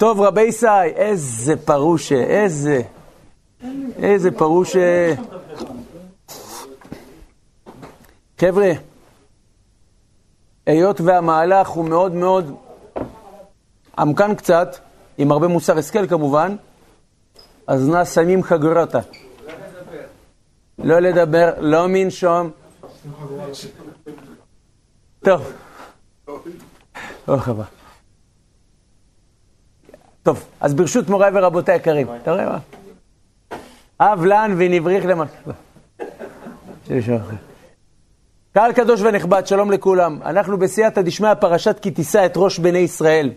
טוב, רבי ישי, איזה פרושה, איזה, איזה פרושה. חבר'ה, היות והמהלך הוא מאוד מאוד עמקן קצת, עם הרבה מוסר השכל כמובן, אז נא שמים חגורותה. לא לדבר, לא מנשום. טוב. ברוך הבא. טוב, אז ברשות מוריי ורבותיי היקרים, אתה רואה מה? אב לן ונבריך למלכה. קהל קדוש ונכבד, שלום לכולם. אנחנו בסייעתא דשמיא, פרשת כי תישא את ראש בני ישראל.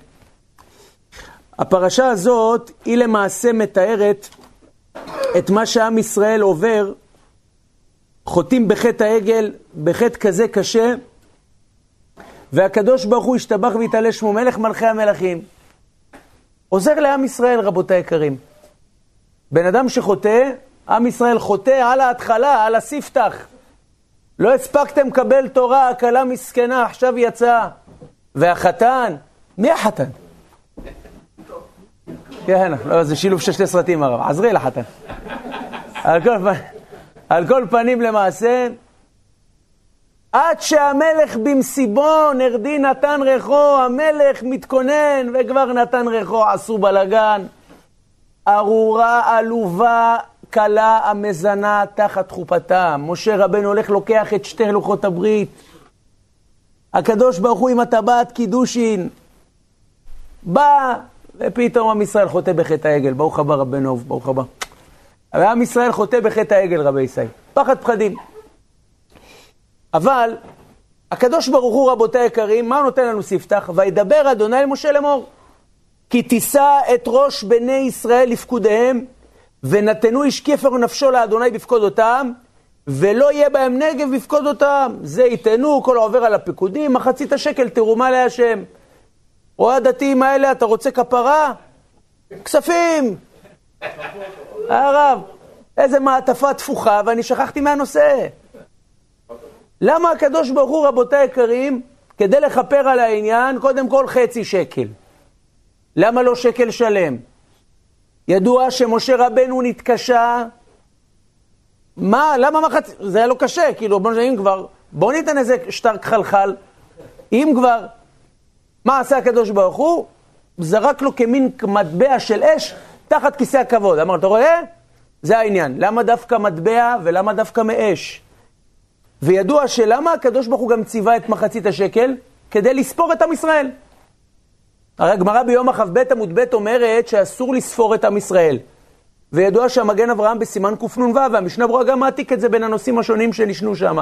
הפרשה הזאת היא למעשה מתארת את מה שעם ישראל עובר, חוטאים בחטא העגל, בחטא כזה קשה, והקדוש ברוך הוא השתבח והתעלה שמו מלך מלכי המלכים. עוזר לעם ישראל, רבותי היקרים. בן אדם שחוטא, עם ישראל חוטא על ההתחלה, על הספתח. לא הספקתם לקבל תורה, הכלה מסכנה, עכשיו יצאה. והחתן, מי החתן? כן, לא, זה שילוב של שני סרטים הרב. עזרי לחתן. על כל, על כל פנים למעשה, עד שהמלך במסיבו, נרדי נתן ריחו, המלך מתכונן וכבר נתן ריחו, עשו בלגן. ארורה עלובה, כלה המזנה תחת חופתה. משה רבנו הולך, לוקח את שתי לוחות הברית. הקדוש ברוך הוא עם הטבעת קידושין. בא, ופתאום עם ישראל חוטא בחטא העגל. ברוך הבא רבנו, ברוך הבא. ועם ישראל חוטא בחטא העגל, רבי ישראל. פחד פחדים. אבל הקדוש ברוך הוא, רבותי היקרים, מה נותן לנו ספתח? וידבר אדוני אל משה לאמור. כי תישא את ראש בני ישראל לפקודיהם, ונתנו איש כפר נפשו לאדוני בפקודותם, ולא יהיה בהם נגב בפקודותם. זה יתנו, כל העובר על הפיקודים, מחצית השקל תרומה להשם. או הדתיים האלה, אתה רוצה כפרה? כספים. הרב, איזה מעטפה תפוחה, ואני שכחתי מהנושא. למה הקדוש ברוך הוא, רבותי היקרים, כדי לכפר על העניין, קודם כל חצי שקל. למה לא שקל שלם? ידוע שמשה רבנו נתקשה, מה, למה מחצי, זה היה לו קשה, כאילו, בוא נגיד כבר, בוא ניתן איזה שטר כחלחל, אם כבר, מה עשה הקדוש ברוך הוא? זרק לו כמין מטבע של אש תחת כיסא הכבוד. אמר, אתה רואה? זה העניין. למה דווקא מטבע ולמה דווקא מאש? וידוע שלמה הקדוש ברוך הוא גם ציווה את מחצית השקל? כדי לספור את עם ישראל. הרי הגמרא ביום הכ"ב עמוד ב' אומרת שאסור לספור את עם ישראל. וידוע שהמגן אברהם בסימן קנ"ו, והמשנה ברורה גם מעתיק את זה בין הנושאים השונים שנשנו שם.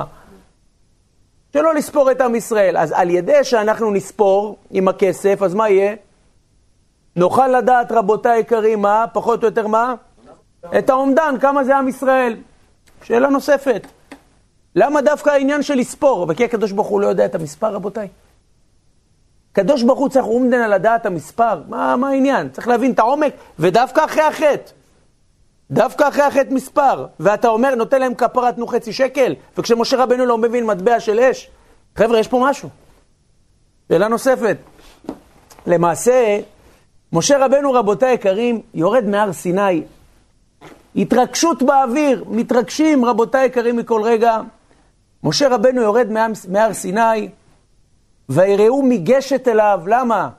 שלא לספור את עם ישראל. אז על ידי שאנחנו נספור עם הכסף, אז מה יהיה? נוכל לדעת, רבותיי היקרים, מה? פחות או יותר מה? את האומדן, כמה זה עם ישראל. שאלה נוספת. למה דווקא העניין של לספור? וכי הקדוש ברוך הוא לא יודע את המספר, רבותיי? הקדוש ברוך הוא צריך אומדן על הדעת המספר. מה, מה העניין? צריך להבין את העומק, ודווקא אחרי החטא. דווקא אחרי החטא מספר. ואתה אומר, נותן להם כפרה, תנו חצי שקל, וכשמשה רבנו לא מבין מטבע של אש, חבר'ה, יש פה משהו. שאלה נוספת. למעשה, משה רבנו, רבותיי היקרים, יורד מהר סיני. התרגשות באוויר, מתרגשים, רבותיי היקרים, מכל רגע. משה רבנו יורד מהר סיני, ויראו מגשת אליו, למה?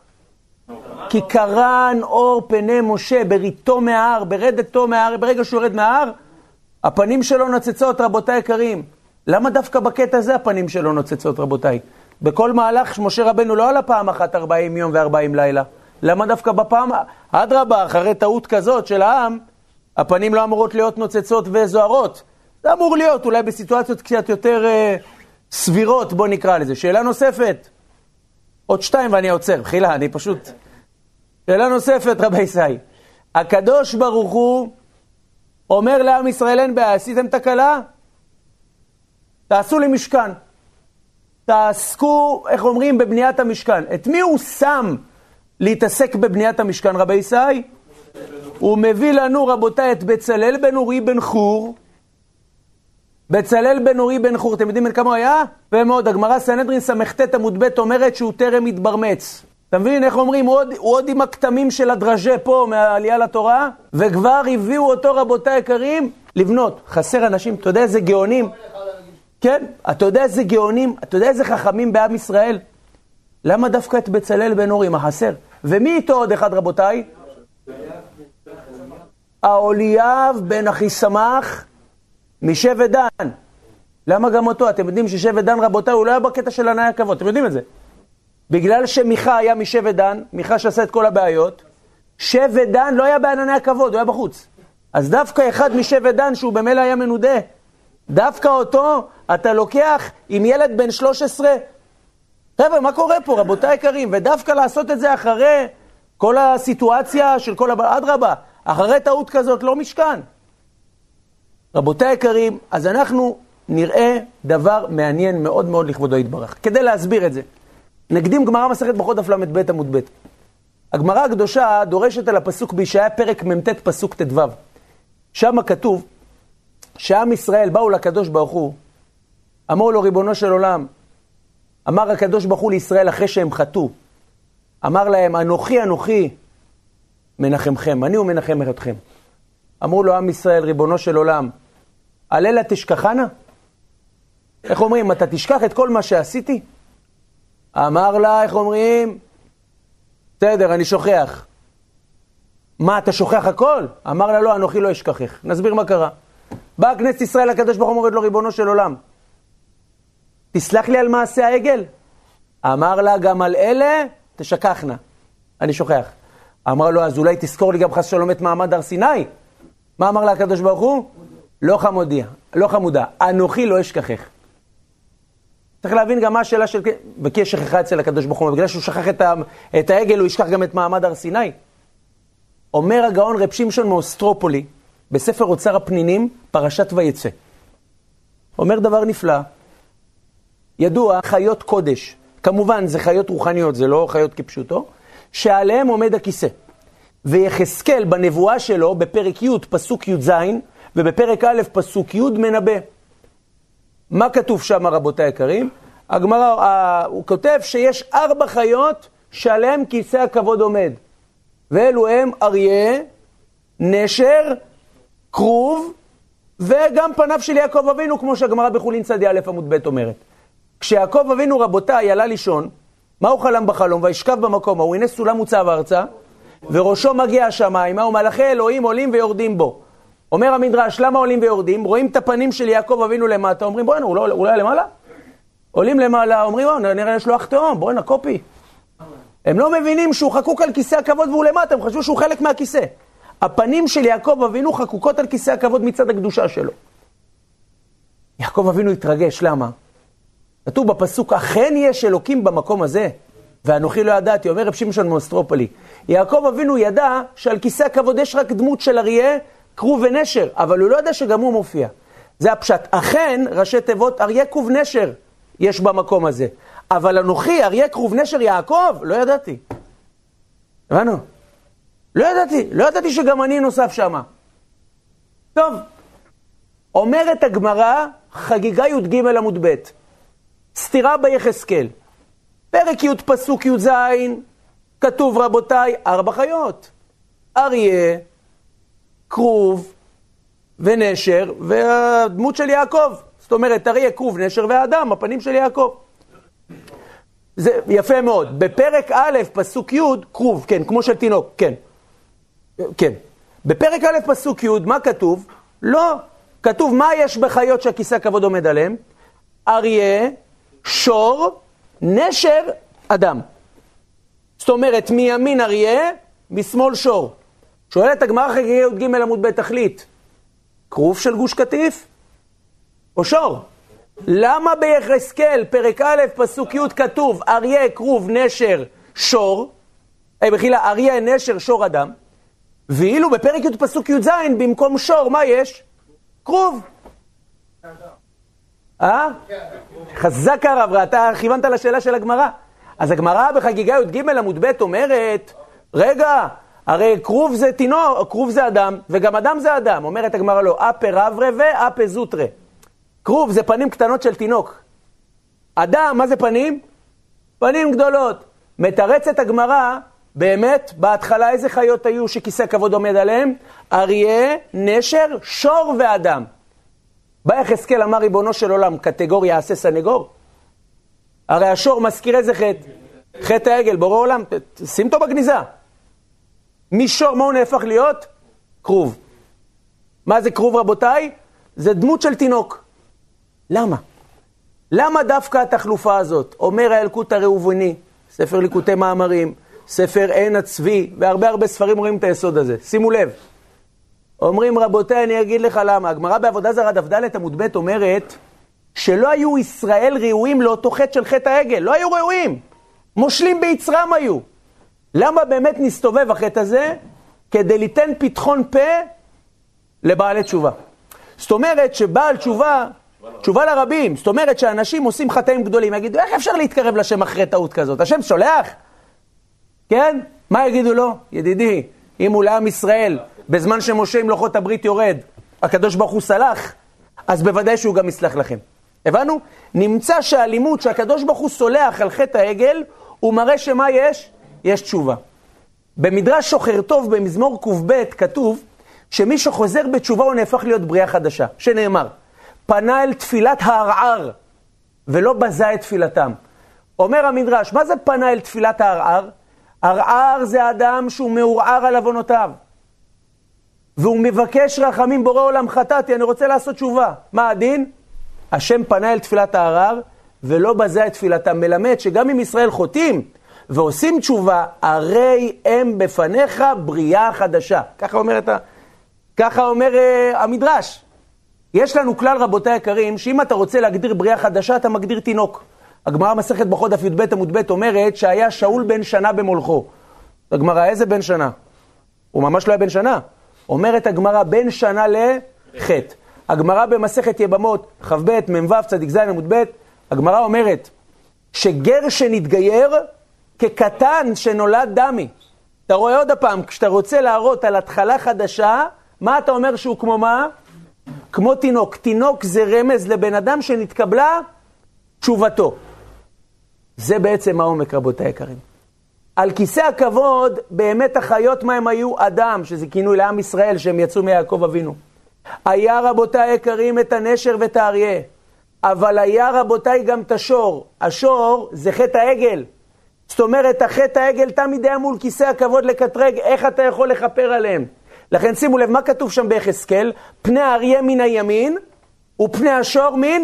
כי קרן אור פני משה בריתו מההר, ברדתו מההר, ברגע שהוא יורד מההר, הפנים שלו נוצצות, רבותיי היקרים. למה דווקא בקטע הזה הפנים שלו נוצצות, רבותיי? בכל מהלך משה רבנו לא עלה פעם אחת 40 יום ו-40 לילה. למה דווקא בפעם, אדרבה, אחרי טעות כזאת של העם, הפנים לא אמורות להיות נוצצות וזוהרות. זה אמור להיות, אולי בסיטואציות קצת יותר אה, סבירות, בוא נקרא לזה. שאלה נוספת. עוד שתיים ואני עוצר, חילה, אני פשוט... שאלה נוספת, רבי ישי. הקדוש ברוך הוא אומר לעם ישראל, אין בעיה, עשיתם תקלה? תעשו לי משכן. תעסקו, איך אומרים, בבניית המשכן. את מי הוא שם להתעסק בבניית המשכן, רבי ישי? הוא מביא לנו, רבותיי, את בצלאל בן אורי בן חור. בצלאל בן אורי בן חור, אתם יודעים בן כמה הוא היה? ומאוד, הגמרא סנהדרין סט עמוד ב' אומרת שהוא טרם התברמץ. אתה מבין איך אומרים, הוא עוד, הוא עוד עם הכתמים של הדרז'ה פה מהעלייה לתורה, וכבר הביאו אותו, רבותיי היקרים, לבנות. חסר אנשים, אתה יודע איזה גאונים? כן, אתה יודע איזה גאונים, אתה יודע איזה חכמים בעם ישראל? למה דווקא את בצלאל בן אורי, מה חסר? ומי איתו עוד אחד, רבותיי? האוליאב בן אחיסמך משבט דן. למה גם אותו? אתם יודעים ששבט דן, רבותיי, הוא לא היה בקטע של ענאי הכבוד, אתם יודעים את זה. בגלל שמיכה היה משבט דן, מיכה שעשה את כל הבעיות, שבט דן לא היה בענני הכבוד, הוא היה בחוץ. אז דווקא אחד משבט דן, שהוא במילא היה מנודה, דווקא אותו אתה לוקח עם ילד בן 13. חבר'ה, מה קורה פה, רבותיי יקרים? ודווקא לעשות את זה אחרי כל הסיטואציה של כל הבא, אדרבה, אחרי טעות כזאת לא משכן. רבותיי יקרים, אז אנחנו נראה דבר מעניין מאוד מאוד לכבודו יתברך. כדי להסביר את זה, נקדים גמרא מסכת ברכות דף ל"ב עמוד ב'. הגמרא הקדושה דורשת על הפסוק בישעיה פרק מ"ט פסוק ט"ו. שם כתוב שעם ישראל באו לקדוש ברוך הוא, אמרו לו ריבונו של עולם, אמר הקדוש ברוך הוא לישראל אחרי שהם חטאו, אמר להם, אנוכי אנוכי מנחמכם, אני ומנחם אתכם. אמרו לו עם ישראל, ריבונו של עולם, הלילה תשכחנה? איך אומרים, אתה תשכח את כל מה שעשיתי? אמר לה, איך אומרים? בסדר, אני שוכח. מה, אתה שוכח הכל? אמר לה, לא, אנוכי לא אשכחך. נסביר מה קרה. באה כנסת ישראל, הקדוש ברוך הוא אומרת לו, ריבונו של עולם, תסלח לי על מעשה העגל? אמר לה, גם על אלה תשכחנה. אני שוכח. אמר לו, אז אולי תזכור לי גם חס שלום את מעמד הר סיני? מה אמר לה הקדוש ברוך הוא? לא חמודיה, לא חמודה, אנוכי לא אשכחך. צריך להבין גם מה השאלה של... וכי יש שכחה אצל הקדוש ברוך הוא, בגלל שהוא שכח את, ה... את העגל, הוא ישכח גם את מעמד הר סיני. אומר הגאון רב שמשון מאוסטרופולי, בספר אוצר הפנינים, פרשת ויצא. אומר דבר נפלא, ידוע, חיות קודש, כמובן זה חיות רוחניות, זה לא חיות כפשוטו, שעליהם עומד הכיסא. ויחזקאל בנבואה שלו, בפרק י', פסוק י"ז, ובפרק א', פסוק י', מנבא. מה כתוב שם, רבותי היקרים? הגמרא, הוא כותב שיש ארבע חיות שעליהם כיסא הכבוד עומד. ואלו הם אריה, נשר, כרוב, וגם פניו של יעקב אבינו, כמו שהגמרא בחולין צדי א' עמוד ב' אומרת. כשיעקב אבינו, רבותיי, עלה לישון, מה הוא חלם בחלום? וישכב במקום ההוא, הנה סולם מוצב ארצה, וראשו מגיע השמיימה, ומלאכי אלוהים עולים ויורדים בו. אומר המדרש, למה עולים ויורדים? רואים את הפנים של יעקב אבינו למטה, אומרים, בוא'נה, הוא לא עולה למעלה? עולים למעלה, אומרים, לא, נראה יש לו אח תהום, בוא'נה, קופי. הם לא מבינים שהוא חקוק על כיסא הכבוד והוא למטה, הם חשבו שהוא חלק מהכיסא. הפנים של יעקב אבינו חקוקות על כיסא הכבוד מצד הקדושה שלו. יעקב אבינו התרגש, למה? כתוב בפסוק, אכן יש אלוקים במקום הזה, ואנוכי לא ידעתי, אומר רב שמשון מאוסטרופולי. יעקב אבינו ידע שעל כיסא הכבוד יש רק דמות של אריה, כרוב ונשר, אבל הוא לא ידע שגם הוא מופיע. זה הפשט. אכן, ראשי תיבות, אריה כרוב נשר יש במקום הזה. אבל אנוכי, אריה כרוב נשר יעקב, לא ידעתי. הבנו? לא ידעתי, לא ידעתי שגם אני נוסף שם. טוב, אומרת הגמרא, חגיגה י"ג עמוד ב', סתירה ביחזקאל. פרק י' פסוק י"ז, כתוב רבותיי, ארבע חיות. אריה, כרוב ונשר, והדמות של יעקב. זאת אומרת, אריה, כרוב, נשר והאדם, הפנים של יעקב. זה יפה מאוד. בפרק א', פסוק י', כרוב, כן, כמו של תינוק, כן. כן. בפרק א', פסוק י', מה כתוב? לא. כתוב מה יש בחיות שהכיסא הכבוד עומד עליהם? אריה, שור, נשר, אדם. זאת אומרת, מימין אריה, משמאל שור. שואלת הגמרא חגיגי י"ג עמוד ב' תכלית, כרוב של גוש קטיף או שור? למה ביחזקאל, פרק א', פסוק י', כתוב אריה, כרוב, נשר, שור, אה, בחילה, אריה, נשר, שור, אדם, ואילו בפרק י', פסוק י"ז, במקום שור, מה יש? כרוב. אה? חזק הרב, אתה כיוונת לשאלה של הגמרא. אז הגמרא בחגיגה י"ג עמוד ב' אומרת, רגע, הרי כרוב זה תינוק, כרוב זה אדם, וגם אדם זה אדם. אומרת הגמרא לא, אפה רברה ואפה זוטרה. כרוב זה פנים קטנות של תינוק. אדם, מה זה פנים? פנים גדולות. מתרצת הגמרא, באמת, בהתחלה איזה חיות היו שכיסא כבוד עומד עליהם? אריה, נשר, שור ואדם. בא יחזקאל אמר ריבונו של עולם, קטגוריה עשה סנגור? הרי השור מזכיר איזה חטא? חטא העגל, בורא עולם, שים אותו בגניזה. משור, מה הוא נהפך להיות? כרוב. מה זה כרוב רבותיי? זה דמות של תינוק. למה? למה דווקא התחלופה הזאת? אומר האלקוט הראובני, ספר ליקוטי מאמרים, ספר עין הצבי, והרבה הרבה ספרים רואים את היסוד הזה. שימו לב. אומרים, רבותיי, אני אגיד לך למה. הגמרא בעבודה זרה דף עמוד ב' אומרת שלא היו ישראל ראויים לאותו חטא של חטא העגל. לא היו ראויים. מושלים ביצרם היו. למה באמת נסתובב החטא הזה? כדי ליתן פתחון פה לבעלי תשובה. זאת אומרת שבעל תשובה, תשובה לרבים, זאת אומרת שאנשים עושים חטאים גדולים, יגידו, איך אפשר להתקרב לשם אחרי טעות כזאת? השם שולח? כן? מה יגידו לו? ידידי, אם הוא לעם ישראל, בזמן שמשה עם לוחות הברית יורד, הקדוש ברוך הוא סלח, אז בוודאי שהוא גם יסלח לכם. הבנו? נמצא שהאלימות שהקדוש ברוך הוא סולח על חטא העגל, הוא מראה שמה יש? יש תשובה. במדרש שוחר טוב במזמור קב כתוב שמי שחוזר בתשובה הוא נהפך להיות בריאה חדשה, שנאמר, פנה אל תפילת הערער ולא בזה את תפילתם. אומר המדרש, מה זה פנה אל תפילת הערער? ערער זה אדם שהוא מעורער על עוונותיו. והוא מבקש רחמים, בורא עולם חטאתי, אני רוצה לעשות תשובה. מה הדין? השם פנה אל תפילת הערר ולא בזה את תפילתם. מלמד שגם אם ישראל חוטאים ועושים תשובה, הרי הם בפניך בריאה חדשה. ככה אומר, ה... ככה אומר uh, המדרש. יש לנו כלל, רבותיי היקרים, שאם אתה רוצה להגדיר בריאה חדשה, אתה מגדיר תינוק. הגמרא מסכת ברכות דף י"ב עמוד ב' אומרת שהיה שאול בן שנה במולכו. הגמרא, איזה בן שנה? הוא ממש לא היה בן שנה. אומרת הגמרא, בן שנה לחטא. הגמרא במסכת יבמות, כ"ב, מ"ו, צדיק ז' עמוד ב', הגמרא אומרת שגר שנתגייר כקטן שנולד דמי. אתה רואה עוד הפעם, כשאתה רוצה להראות על התחלה חדשה, מה אתה אומר שהוא כמו מה? כמו תינוק. תינוק זה רמז לבן אדם שנתקבלה תשובתו. זה בעצם העומק, רבותי היקרים. על כיסא הכבוד, באמת החיות מה הם היו? אדם, שזה כינוי לעם ישראל, שהם יצאו מיעקב אבינו. היה רבותי היקרים את הנשר ואת האריה, אבל היה רבותי גם את השור. השור זה חטא העגל. זאת אומרת, החטא העגל תמיד היה מול כיסא הכבוד לקטרג, איך אתה יכול לכפר עליהם? לכן שימו לב, מה כתוב שם ביחזקאל? פני האריה מן הימין ופני השור מן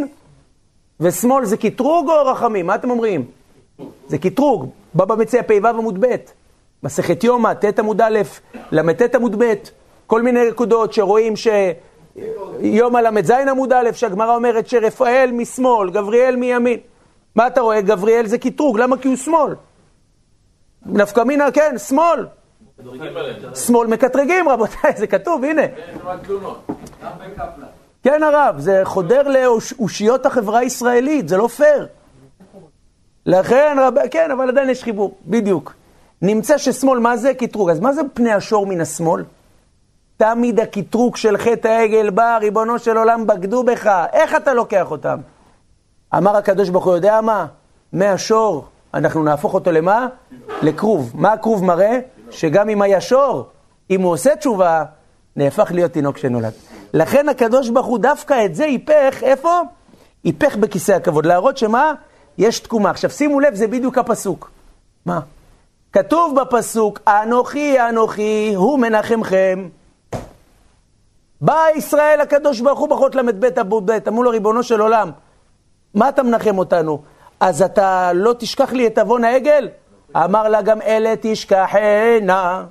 ושמאל זה קטרוג או רחמים? מה אתם אומרים? זה קטרוג. בבא מציע פ"ו עמוד ב', מסכת יומא, ט' עמוד א', ל"ט עמוד ב', כל מיני נקודות שרואים ש... יומא ל"ז עמוד א', שהגמרא אומרת שרפאל משמאל, גבריאל מימין. מה אתה רואה? גבריאל זה קטרוג, למה? כי הוא שמאל. נפקא מינה, כן, שמאל. שמאל מקטרגים, רבותיי, זה כתוב, הנה. כן, הרב, זה חודר לאושיות החברה הישראלית, זה לא פייר. לכן, רב... כן, אבל עדיין יש חיבור, בדיוק. נמצא ששמאל, מה זה קטרוג? אז מה זה פני השור מן השמאל? תמיד הקטרוג של חטא העגל בא, ריבונו של עולם, בגדו בך, איך אתה לוקח אותם? אמר הקדוש ברוך הוא, יודע מה? מהשור, אנחנו נהפוך אותו למה? לכרוב. מה הכרוב מראה? שגם אם היה שור, אם הוא עושה תשובה, נהפך להיות תינוק שנולד. לכן הקדוש ברוך הוא דווקא את זה היפך, איפה? היפך בכיסא הכבוד, להראות שמה? יש תקומה. עכשיו שימו לב, זה בדיוק הפסוק. מה? כתוב בפסוק, אנוכי אנוכי הוא מנחמכם. בא ישראל הקדוש ברוך הוא בחות ל"ב עמוד ב', אמרו לו ריבונו של עולם, מה אתה מנחם אותנו? אז אתה לא תשכח לי את עוון העגל? אמר לה גם אלה תשכחנה.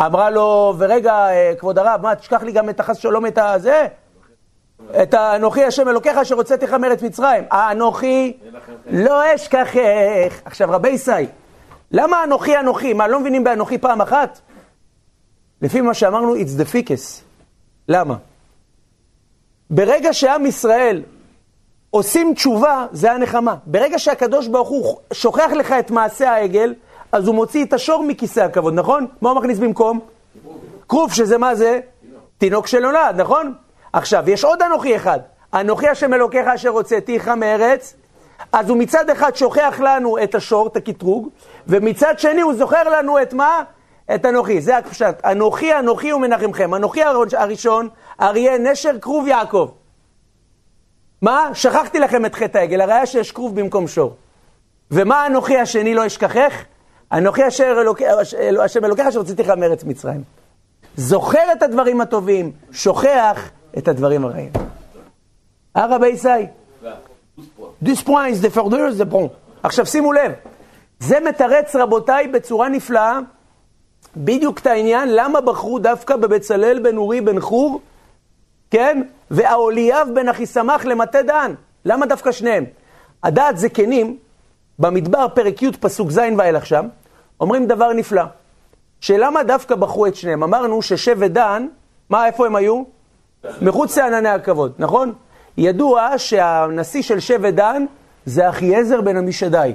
אמרה לו, ורגע, אה, כבוד הרב, מה, תשכח לי גם את החס שלום, את הזה? את האנוכי השם אלוקיך אשר הוצאתיך מארץ מצרים. האנוכי לא אשכחך. עכשיו, רבי ישי, למה אנוכי אנוכי? מה, לא מבינים באנוכי פעם אחת? לפי מה שאמרנו, it's the ficus. למה? ברגע שעם ישראל עושים תשובה, זה הנחמה. ברגע שהקדוש ברוך הוא שוכח לך את מעשה העגל, אז הוא מוציא את השור מכיסא הכבוד, נכון? מה הוא מכניס במקום? כרוב, שזה מה זה? תינוק שנולד, נכון? עכשיו, יש עוד אנוכי אחד. אנוכי השם אלוקיך אשר הוצאתיך מארץ, אז הוא מצד אחד שוכח לנו את השור, את הקטרוג, ומצד שני הוא זוכר לנו את מה? את אנוכי. זה הפשט. אנוכי, אנוכי ומנחמכם. אנוכי הראשון, אריה, נשר, כרוב יעקב. מה? שכחתי לכם את חטא העגל, הראיה שיש כרוב במקום שור. ומה אנוכי השני לא אשכחך? אנוכי אשר אלוק... השם אלוקיך אשר הוצאתיך מארץ מצרים. זוכר את הדברים הטובים, שוכח את הדברים הרעים. אה רבי ישי? This point is the further the point. עכשיו שימו לב, זה מתרץ רבותיי בצורה נפלאה בדיוק את העניין, למה בחרו דווקא בבצלאל בן אורי בן חור, כן? והאוליאב בן אחיסמך למטה דן. למה דווקא שניהם? הדעת זקנים, במדבר פרק י' פסוק ז' ואילך שם, אומרים דבר נפלא. שלמה דווקא בחרו את שניהם? אמרנו ששבט דן, מה, איפה הם היו? מחוץ לענני הכבוד, נכון? ידוע שהנשיא של שבט דן זה אחיעזר בן עמישדי,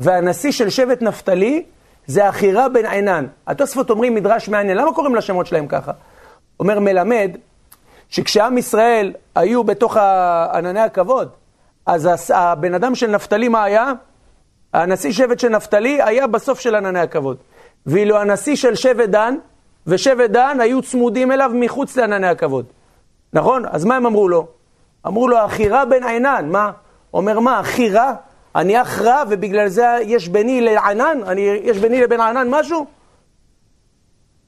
והנשיא של שבט נפתלי זה אחירה בן עינן. התוספות אומרים מדרש מעניין, למה קוראים לשמות שלהם ככה? אומר מלמד, שכשעם ישראל היו בתוך ענני הכבוד, אז הבן אדם של נפתלי מה היה? הנשיא שבט של נפתלי היה בסוף של ענני הכבוד. ואילו הנשיא של שבט דן ושבט דן היו צמודים אליו מחוץ לענני הכבוד. נכון? אז מה הם אמרו לו? אמרו לו, החירה בן עינן. מה? אומר, מה, החירה? אני אח רע ובגלל זה יש ביני לענן? אני, יש ביני לבין ענן משהו?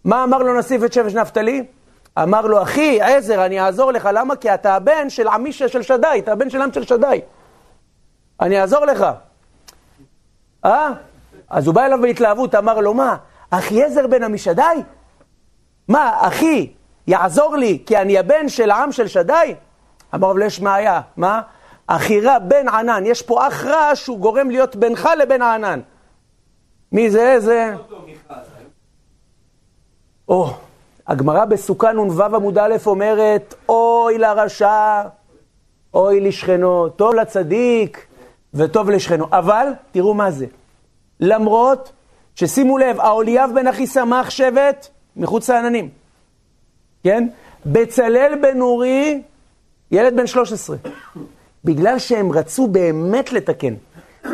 מה אמר לו נשיא בית שבש נפתלי? אמר לו, אחי, עזר, אני אעזור לך. למה? כי אתה הבן של עמישה של שדי, אתה הבן של עם של שדי. אני אעזור לך. אה? אז הוא בא אליו בהתלהבות, אמר לו, מה, אחי עזר בן עמישדי? מה, אחי, יעזור לי כי אני הבן של העם של שדי? אמר, אבל יש בעיה, מה? אחירה בן ענן, יש פה אח רע שהוא גורם להיות בינך לבין הענן. מי זה? זה... או, הגמרא בסוכה נ"ו עמוד א' אומרת, אוי לרשע, אוי לשכנו, טוב לצדיק וטוב לשכנו. אבל, תראו מה זה. למרות ששימו לב, האוליאב בן אחי שמח שבט מחוץ לעננים. כן? בצלאל בן אורי, ילד בן 13. בגלל שהם רצו באמת לתקן.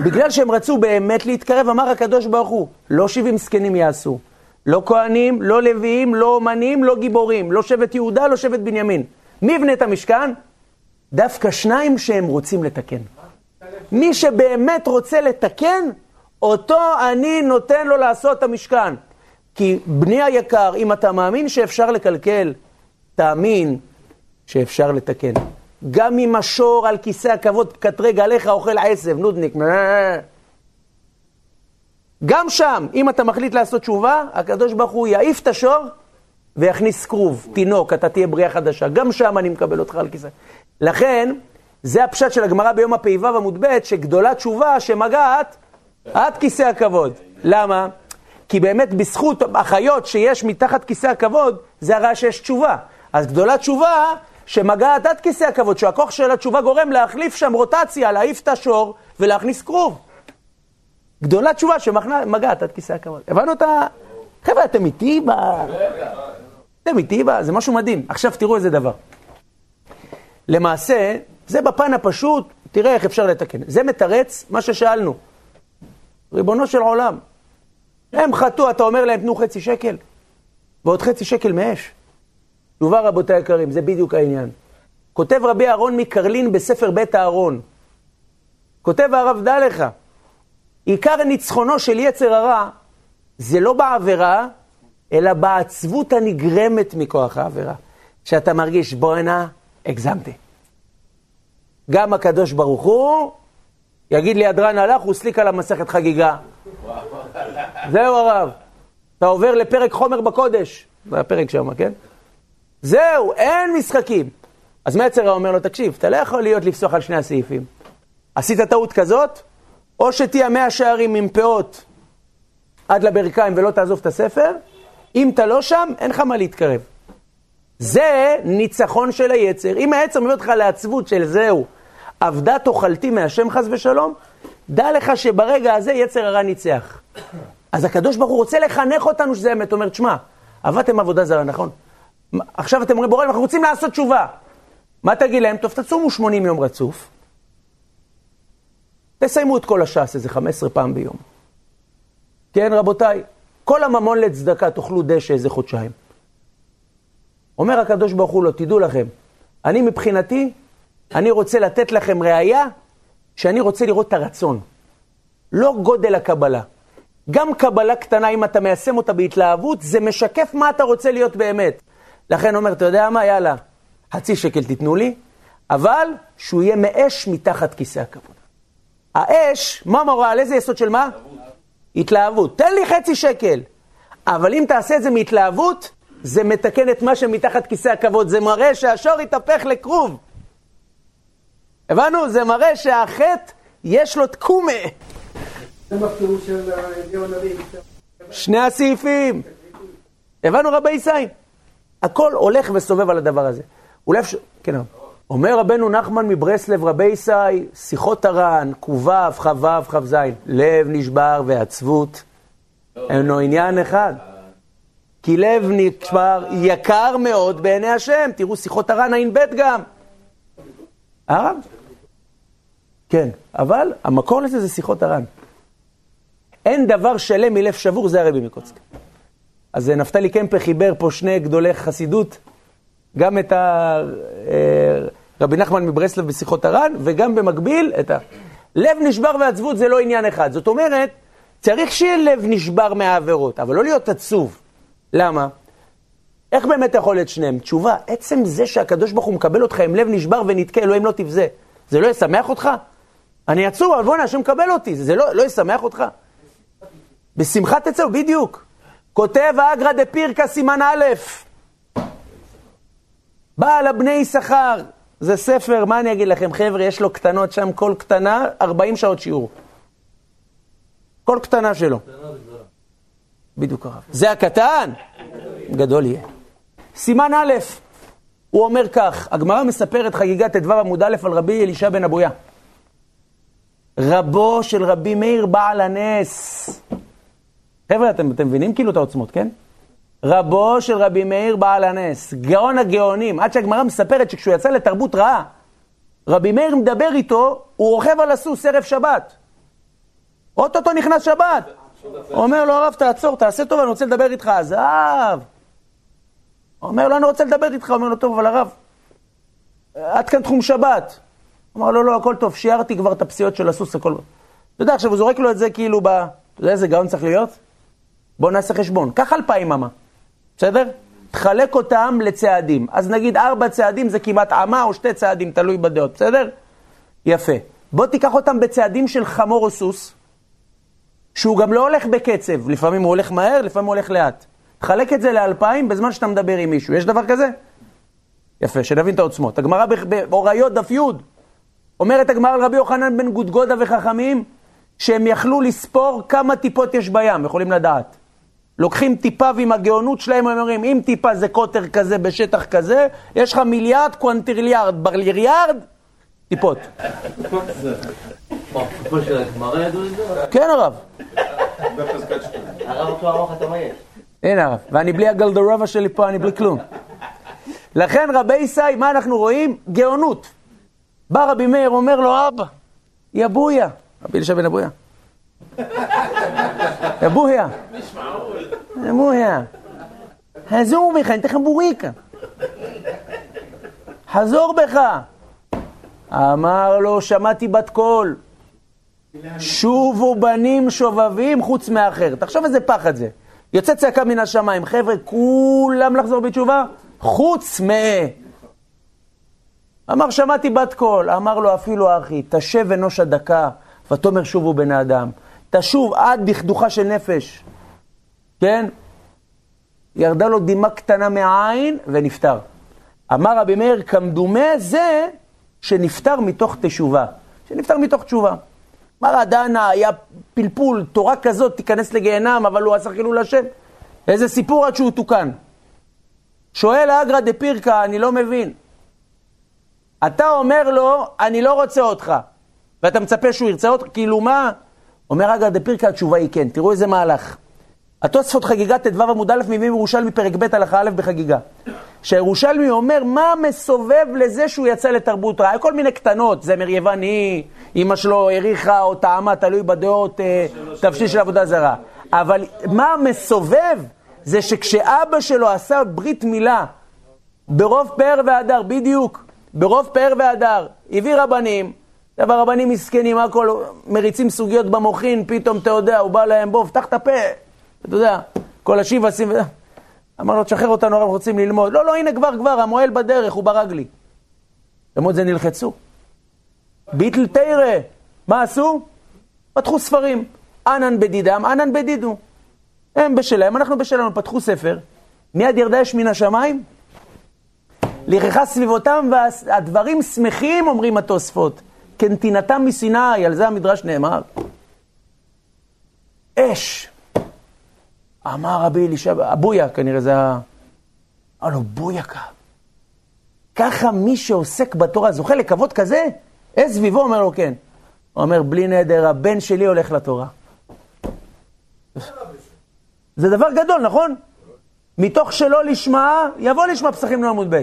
בגלל שהם רצו באמת להתקרב, אמר הקדוש ברוך הוא, לא שבעים זקנים יעשו. לא כהנים, לא לוויים, לא אומנים, לא גיבורים. לא שבט יהודה, לא שבט בנימין. מי יבנה את המשכן? דווקא שניים שהם רוצים לתקן. מי שבאמת רוצה לתקן, אותו אני נותן לו לעשות את המשכן. כי בני היקר, אם אתה מאמין שאפשר לקלקל, תאמין שאפשר לתקן. גם אם השור על כיסא הכבוד קטרג עליך אוכל עשב, נודניק. גם שם, אם אתה מחליט לעשות תשובה, הקדוש ברוך הוא יעיף את השור ויכניס כרוב, תינוק, אתה תהיה בריאה חדשה. גם שם אני מקבל אותך על כיסא. לכן, זה הפשט של הגמרא ביום הפ"ו עמוד ב', שגדולה תשובה שמגעת עד כיסא הכבוד. למה? כי באמת בזכות החיות שיש מתחת כיסא הכבוד, זה הרע שיש תשובה. אז גדולה תשובה שמגעת עד כיסא הכבוד, שהכוח של התשובה גורם להחליף שם רוטציה, להעיף את השור ולהכניס כרוב. גדולה תשובה שמגעת עד כיסא הכבוד. הבנו את ה... חבר'ה, אתם איתי ב... אתם איתי ב... זה משהו מדהים. עכשיו תראו איזה דבר. למעשה, זה בפן הפשוט, תראה איך אפשר לתקן. זה מתרץ מה ששאלנו. ריבונו של עולם, הם חטאו, אתה אומר להם, תנו חצי שקל, ועוד חצי שקל מאש. תשובה רבותי היקרים, זה בדיוק העניין. כותב רבי אהרון מקרלין בספר בית אהרון. כותב הרב, דע לך, עיקר ניצחונו של יצר הרע זה לא בעבירה, אלא בעצבות הנגרמת מכוח העבירה. שאתה מרגיש, בואנה, הגזמתי. גם הקדוש ברוך הוא יגיד לי, הדרן הלך, הוא סליק על המסכת חגיגה. זהו הרב. אתה עובר לפרק חומר בקודש. זה הפרק שם, כן? זהו, אין משחקים. אז מעצר אומר לו, תקשיב, אתה לא יכול להיות לפסוח על שני הסעיפים. עשית טעות כזאת, או שתהיה מאה שערים עם פאות עד לברכיים ולא תעזוב את הספר, אם אתה לא שם, אין לך מה להתקרב. זה ניצחון של היצר. אם היצר מביא אותך לעצבות של זהו, עבדה תאכלתי מהשם חס ושלום, דע לך שברגע הזה יצר הרע ניצח. אז הקדוש ברוך הוא רוצה לחנך אותנו שזה אמת. הוא אומר, תשמע, עבדתם עבודה זרה, נכון? עכשיו אתם אומרים, בורא, אנחנו רוצים לעשות תשובה. מה תגיד להם? טוב, תצומו 80 יום רצוף. תסיימו את כל הש"ס איזה 15 פעם ביום. כן, רבותיי, כל הממון לצדקה תאכלו דשא איזה חודשיים. אומר הקדוש ברוך הוא לו, תדעו לכם, אני מבחינתי, אני רוצה לתת לכם ראייה שאני רוצה לראות את הרצון. לא גודל הקבלה. גם קבלה קטנה, אם אתה מיישם אותה בהתלהבות, זה משקף מה אתה רוצה להיות באמת. לכן אומר, אתה יודע מה? יאללה, חצי שקל תיתנו לי, אבל שהוא יהיה מאש מתחת כיסא הכבוד. האש, מה מורה? על איזה יסוד של מה? התלהבות. תן לי חצי שקל. אבל אם תעשה את זה מהתלהבות, זה מתקן את מה שמתחת כיסא הכבוד. זה מראה שהשור יתהפך לכרוב. הבנו? זה מראה שהחטא, יש לו תקומה. שני הסעיפים. הבנו רבי ישראל? הכל הולך וסובב על הדבר הזה. אולי אפשר... כן, אומר רבנו נחמן מברסלב, רבי ישי, שיחות הר"ן, ק"ו, כ"ו, כ"ז, לב נשבר ועצבות, אינו עניין אחד. כי לב נשבר יקר מאוד בעיני השם. תראו, שיחות הר"ן ע"ב גם. הרב? כן, אבל המקור לזה זה שיחות הר"ן. אין דבר שלם מלב שבור, זה הרבי מקוצק. אז נפתלי קמפה חיבר פה שני גדולי חסידות, גם את ה... אה, רבי נחמן מברסלב בשיחות הר"ן, וגם במקביל את ה... לב נשבר ועצבות זה לא עניין אחד. זאת אומרת, צריך שיהיה לב נשבר מהעבירות, אבל לא להיות עצוב. למה? איך באמת יכול להיות שניהם? תשובה, עצם זה שהקדוש ברוך הוא מקבל אותך עם לב נשבר ונתקה, אלוהים לא תבזה, זה לא ישמח אותך? אני עצוב, אבל בוא'נה, השם מקבל אותי, זה לא, לא ישמח אותך? בשמחת תצאו, בדיוק. כותב האגרא דפירקה סימן א', בעל הבני יששכר, זה ספר, מה אני אגיד לכם, חבר'ה, יש לו קטנות שם, כל קטנה, 40 שעות שיעור. כל קטנה שלו. בדיוק הרב. זה הקטן, גדול יהיה. סימן א', הוא אומר כך, הגמרא מספרת חגיגת ט"ו עמוד א' על רבי אלישע בן אבויה. רבו של רבי מאיר בעל הנס. חבר'ה, אתם, אתם מבינים כאילו את העוצמות, כן? רבו של רבי מאיר בעל הנס, גאון הגאונים, עד שהגמרא מספרת שכשהוא יצא לתרבות רעה, רבי מאיר מדבר איתו, הוא רוכב על הסוס ערב שבת. אוטוטו נכנס שבת. אומר לו, הרב, תעצור, תעשה טוב, אני רוצה לדבר איתך. עזב. אומר לו, אני רוצה לדבר איתך. אומר לו, טוב, אבל הרב, עד כאן תחום שבת. אמר לו, לא, הכל טוב, שיערתי כבר את הפסיעות של הסוס, הכל... אתה יודע, עכשיו הוא זורק לו את זה כאילו ב... אתה יודע איזה גאון צריך להיות? בוא נעשה חשבון. קח אלפיים אמה, בסדר? תחלק אותם לצעדים. אז נגיד ארבע צעדים זה כמעט אמה או שתי צעדים, תלוי בדעות, בסדר? יפה. בוא תיקח אותם בצעדים של חמור או סוס, שהוא גם לא הולך בקצב, לפעמים הוא הולך מהר, לפעמים הוא הולך לאט. תחלק את זה לאלפיים בזמן שאתה מדבר עם מישהו. יש דבר כזה? יפה, שנבין את העוצמות. הגמרא באוריות דף י' אומרת הגמרא על רבי יוחנן בן גודגודה וחכמים, שהם יכלו לספור כמה טיפות יש בים, יכולים לדעת. לוקחים טיפה ועם הגאונות שלהם הם אומרים, אם טיפה זה קוטר כזה בשטח כזה, יש לך מיליארד קוונטריליארד, ברליארד, טיפות. כן הרב. הרב אותו ארוך אתה מייש. הנה הרב, ואני בלי הגלדרובה שלי פה, אני בלי כלום. לכן רבי ישי, מה אנחנו רואים? גאונות. בא רבי מאיר, אומר לו, אבא, יא בויה. רבי אלישע בן אבויה. יא בויה. יא בויה. חזור בך, אני אתן לך בוריקה. חזור בך. אמר לו, שמעתי בת קול. שובו בנים שובבים חוץ מאחר. תחשוב איזה פחד זה. יוצא צעקה מן השמיים, חבר'ה, כולם לחזור בתשובה? חוץ מ... אמר, שמעתי בת קול. אמר לו אפילו אחי, תשב אנוש הדקה, ותאמר שובו בני אדם. תשוב עד דכדוכה של נפש. כן? ירדה לו דמעה קטנה מהעין ונפטר. אמר רבי מאיר, כמדומה זה שנפטר מתוך תשובה. שנפטר מתוך תשובה. אמר הדנה, היה פלפול, תורה כזאת תיכנס לגיהנם, אבל הוא עשה חילול השם. איזה סיפור עד שהוא תוקן. שואל אגרא דפירקה, אני לא מבין. אתה אומר לו, אני לא רוצה אותך, ואתה מצפה שהוא ירצה אותך, כאילו מה? אומר אגרא דפירקה, התשובה היא כן. תראו איזה מהלך. התוספות חגיגת ט"ו עמוד א' מביא ירושלמי פרק ב' הלכה א' בחגיגה. שהירושלמי אומר מה מסובב לזה שהוא יצא לתרבות רעה, כל מיני קטנות, זמר יווני, אמא שלו העריכה או טעמה, תלוי בדעות, אה, תבשיל של עבודה זרה. אבל מה מסובב זה שכשאבא שלו עשה ברית מילה ברוב פאר והדר, בדיוק, ברוב פאר והדר, הביא רבנים, עכשיו הרבנים מסכנים, הכל מריצים סוגיות במוחין, פתאום אתה יודע, הוא בא להם, בוא, פתח את הפה, אתה יודע, כל השיבסים, אמר לו, תשחרר אותנו, אנחנו רוצים ללמוד. לא, לא, הנה כבר, כבר, המועל בדרך, הוא ברגלי. למרות זה נלחצו. ביטל תרא, מה עשו? פתחו ספרים. ענן בדידם, ענן בדידו. הם בשלהם, אנחנו בשלנו, פתחו ספר. מיד ירדה אש מן השמיים, לכחה סביבותם, והדברים שמחים, אומרים התוספות. כנתינתם מסיני, על זה המדרש נאמר. אש. אמר רבי אלישע, הבויה כנראה זה ה... אמר לו, בויקה. ככה מי שעוסק בתורה זוכה לכבוד כזה? אה סביבו? אומר לו, כן. הוא אומר, בלי נדר, הבן שלי הולך לתורה. זה דבר גדול, נכון? מתוך שלא לשמה, יבוא לשמה פסחים לא עמוד ב'.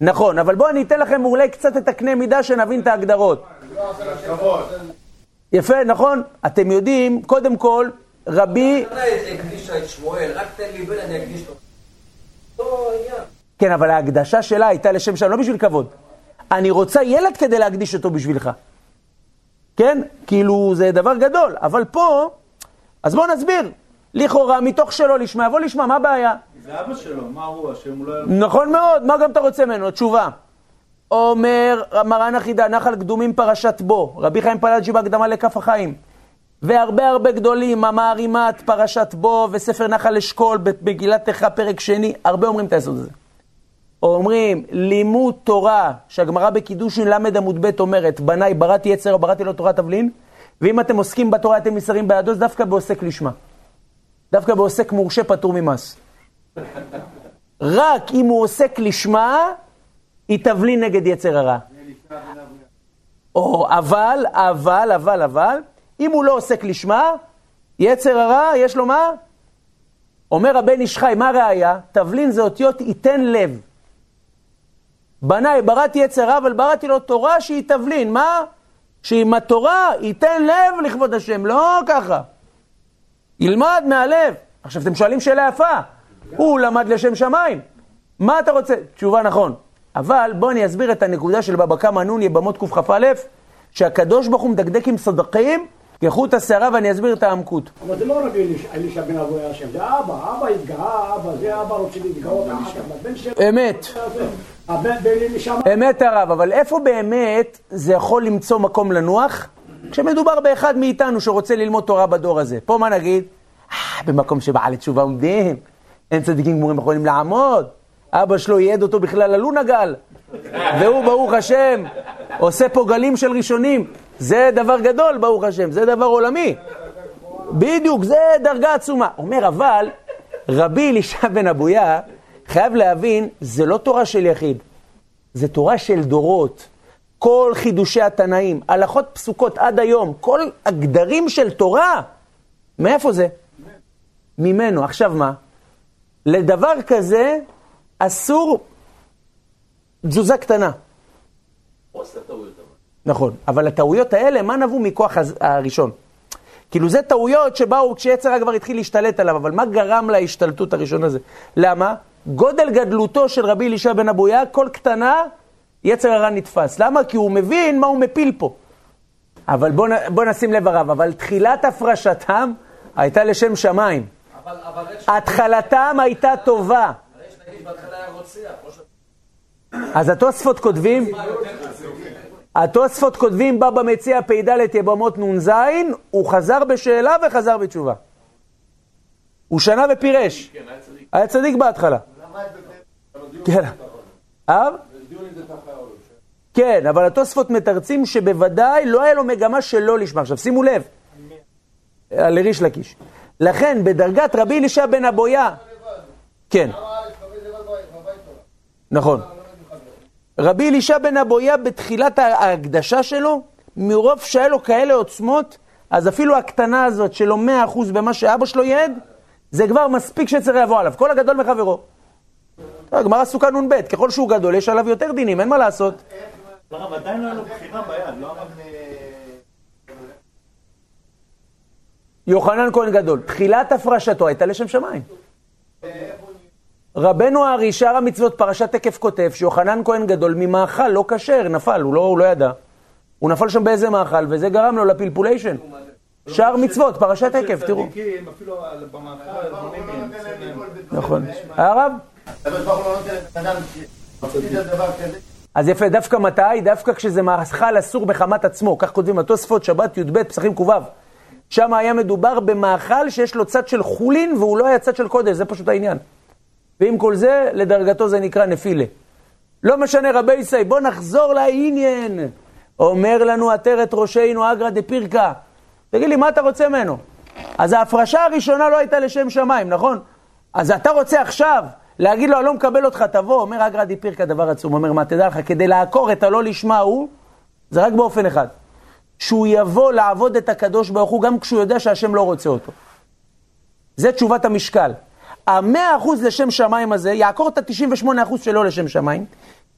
נכון, אבל בואו אני אתן לכם אולי קצת את הקנה מידה שנבין את ההגדרות. יפה, נכון? אתם יודעים, קודם כל, רבי... כן, אבל ההקדשה שלה הייתה לשם שלום, לא בשביל כבוד. אני רוצה ילד כדי להקדיש אותו בשבילך. כן? כאילו, זה דבר גדול. אבל פה, אז בואו נסביר. לכאורה, מתוך שלא לשמה, יבוא לשמה, מה הבעיה? זה אבא שלו, מה הוא אשם? הוא לא... נכון מאוד, מה גם אתה רוצה ממנו? תשובה. אומר מרן החידה, נחל קדומים פרשת בו, רבי חיים פלאג'י בהקדמה לכף החיים. והרבה הרבה גדולים, המערימת, פרשת בו, וספר נחל אשכול, במגילת איכה, פרק שני, הרבה אומרים את היסוד הזה. אומרים, לימוד תורה, שהגמרא בקידושין ל' עמוד ב' אומרת, בניי, בראתי יצר או בראתי לו תורת תבלין, ואם אתם עוסקים בתורה, אתם נסערים בידו, זה דווקא בעוסק לשמה. דווקא בעוסק מורשה פטור ממס. רק אם הוא עוסק לשמה, היא תבלין נגד יצר הרע. או, אבל, אבל, אבל, אבל, אם הוא לא עוסק לשמה, יצר הרע, יש לו מה? אומר הבן איש חי, מה ראיה? תבלין זה אותיות ייתן לב. בניי, בראתי יצר רע, אבל בראתי לו תורה שהיא תבלין. מה? שעם התורה ייתן לב לכבוד השם, לא ככה. ילמד מהלב. עכשיו, אתם שואלים שאלה יפה. הוא למד לשם שמיים. מה אתה רוצה? תשובה נכון. אבל בואו אני אסביר את הנקודה של בבא קמא נון יבמות קכ"א, שהקדוש ברוך הוא מדקדק עם סדקים כחוט השערה ואני אסביר את העמקות. אבל זה לא רבי אלישע בן אבוי השם, זה אבא, אבא התגאה, אבא, זה אבא רוצה להתגאות. אמת. אמת הרב, אבל איפה באמת זה יכול למצוא מקום לנוח? כשמדובר באחד מאיתנו שרוצה ללמוד תורה בדור הזה. פה מה נגיד? אה, במקום שבעלי תשובה עומדים, אין צדיקים גמורים יכולים לעמוד. אבא שלו ייעד אותו בכלל ללונה גל, והוא, ברוך השם, עושה פה גלים של ראשונים. זה דבר גדול, ברוך השם, זה דבר עולמי. בדיוק, זה דרגה עצומה. אומר, אבל רבי אלישע בן אבויה חייב להבין, זה לא תורה של יחיד, זה תורה של דורות. כל חידושי התנאים, הלכות פסוקות עד היום, כל הגדרים של תורה, מאיפה זה? ממנו. עכשיו מה? לדבר כזה אסור תזוזה קטנה. נכון, אבל הטעויות האלה, מה נבעו מכוח הראשון? כאילו זה טעויות שבאו כשיצר כבר התחיל להשתלט עליו, אבל מה גרם להשתלטות הראשון הזה? למה? גודל גדלותו של רבי אלישע בן אבויה, כל קטנה, יצר הרע נתפס. למה? כי הוא מבין מה הוא מפיל פה. אבל בוא, בוא נשים לב הרב, אבל תחילת הפרשתם הייתה לשם שמיים. אבל, אבל התחלתם הייתה טובה. אז התוספות כותבים, התוספות כותבים בה במציע פ"ד יבמות נ"ז, הוא חזר בשאלה וחזר בתשובה. הוא שנה ופירש. היה צדיק בהתחלה. כן. כן, אבל התוספות מתרצים שבוודאי לא היה לו מגמה שלא לשמה. עכשיו שימו לב, לריש לקיש. לכן בדרגת רבי אלישע בן אבויה, כן. נכון. רבי אלישע בן אבויה בתחילת ההקדשה שלו, מרוב שהיה לו כאלה עוצמות, אז אפילו הקטנה הזאת שלו 100% במה שאבא שלו ייעד, זה כבר מספיק שצריך לבוא עליו, כל הגדול מחברו. הגמרא סוכה נ"ב, ככל שהוא גדול יש עליו יותר דינים, אין מה לעשות. הרב, עדיין לא היה לו בחירה ביד, לא יוחנן כהן גדול, תחילת הפרשתו הייתה לשם שמיים. רבנו הארי, שאר המצוות, פרשת תקף כותב שיוחנן כהן גדול ממאכל לא כשר, נפל, הוא לא, הוא לא ידע. הוא נפל שם באיזה מאכל, וזה גרם לו לפלפוליישן. שאר מצוות, פרשת תקף, תראו. מהם. נכון. הרב? ברוך הוא לא. אז יפה, דווקא מתי? דווקא כשזה מאכל אסור בחמת עצמו. כך כותבים התוספות, שבת י"ב, פסחים ק"ו. שם היה מדובר במאכל שיש לו צד של חולין והוא לא היה צד של קודש, זה פשוט העניין. ועם כל זה, לדרגתו זה נקרא נפילה. לא משנה רבי ישראל, בוא נחזור לעניין. אומר לנו עטרת ראשינו אגרא דפירקה. תגיד לי, מה אתה רוצה ממנו? אז ההפרשה הראשונה לא הייתה לשם שמיים, נכון? אז אתה רוצה עכשיו להגיד לו, אני לא מקבל אותך, תבוא. אומר אגרא דפירקה דבר עצום. אומר, מה, תדע לך, כדי לעקור את הלא לשמה הוא, זה רק באופן אחד. שהוא יבוא לעבוד את הקדוש ברוך הוא, גם כשהוא יודע שהשם לא רוצה אותו. זה תשובת המשקל. המאה אחוז לשם שמיים הזה יעקור את ה-98 אחוז שלו לשם שמיים,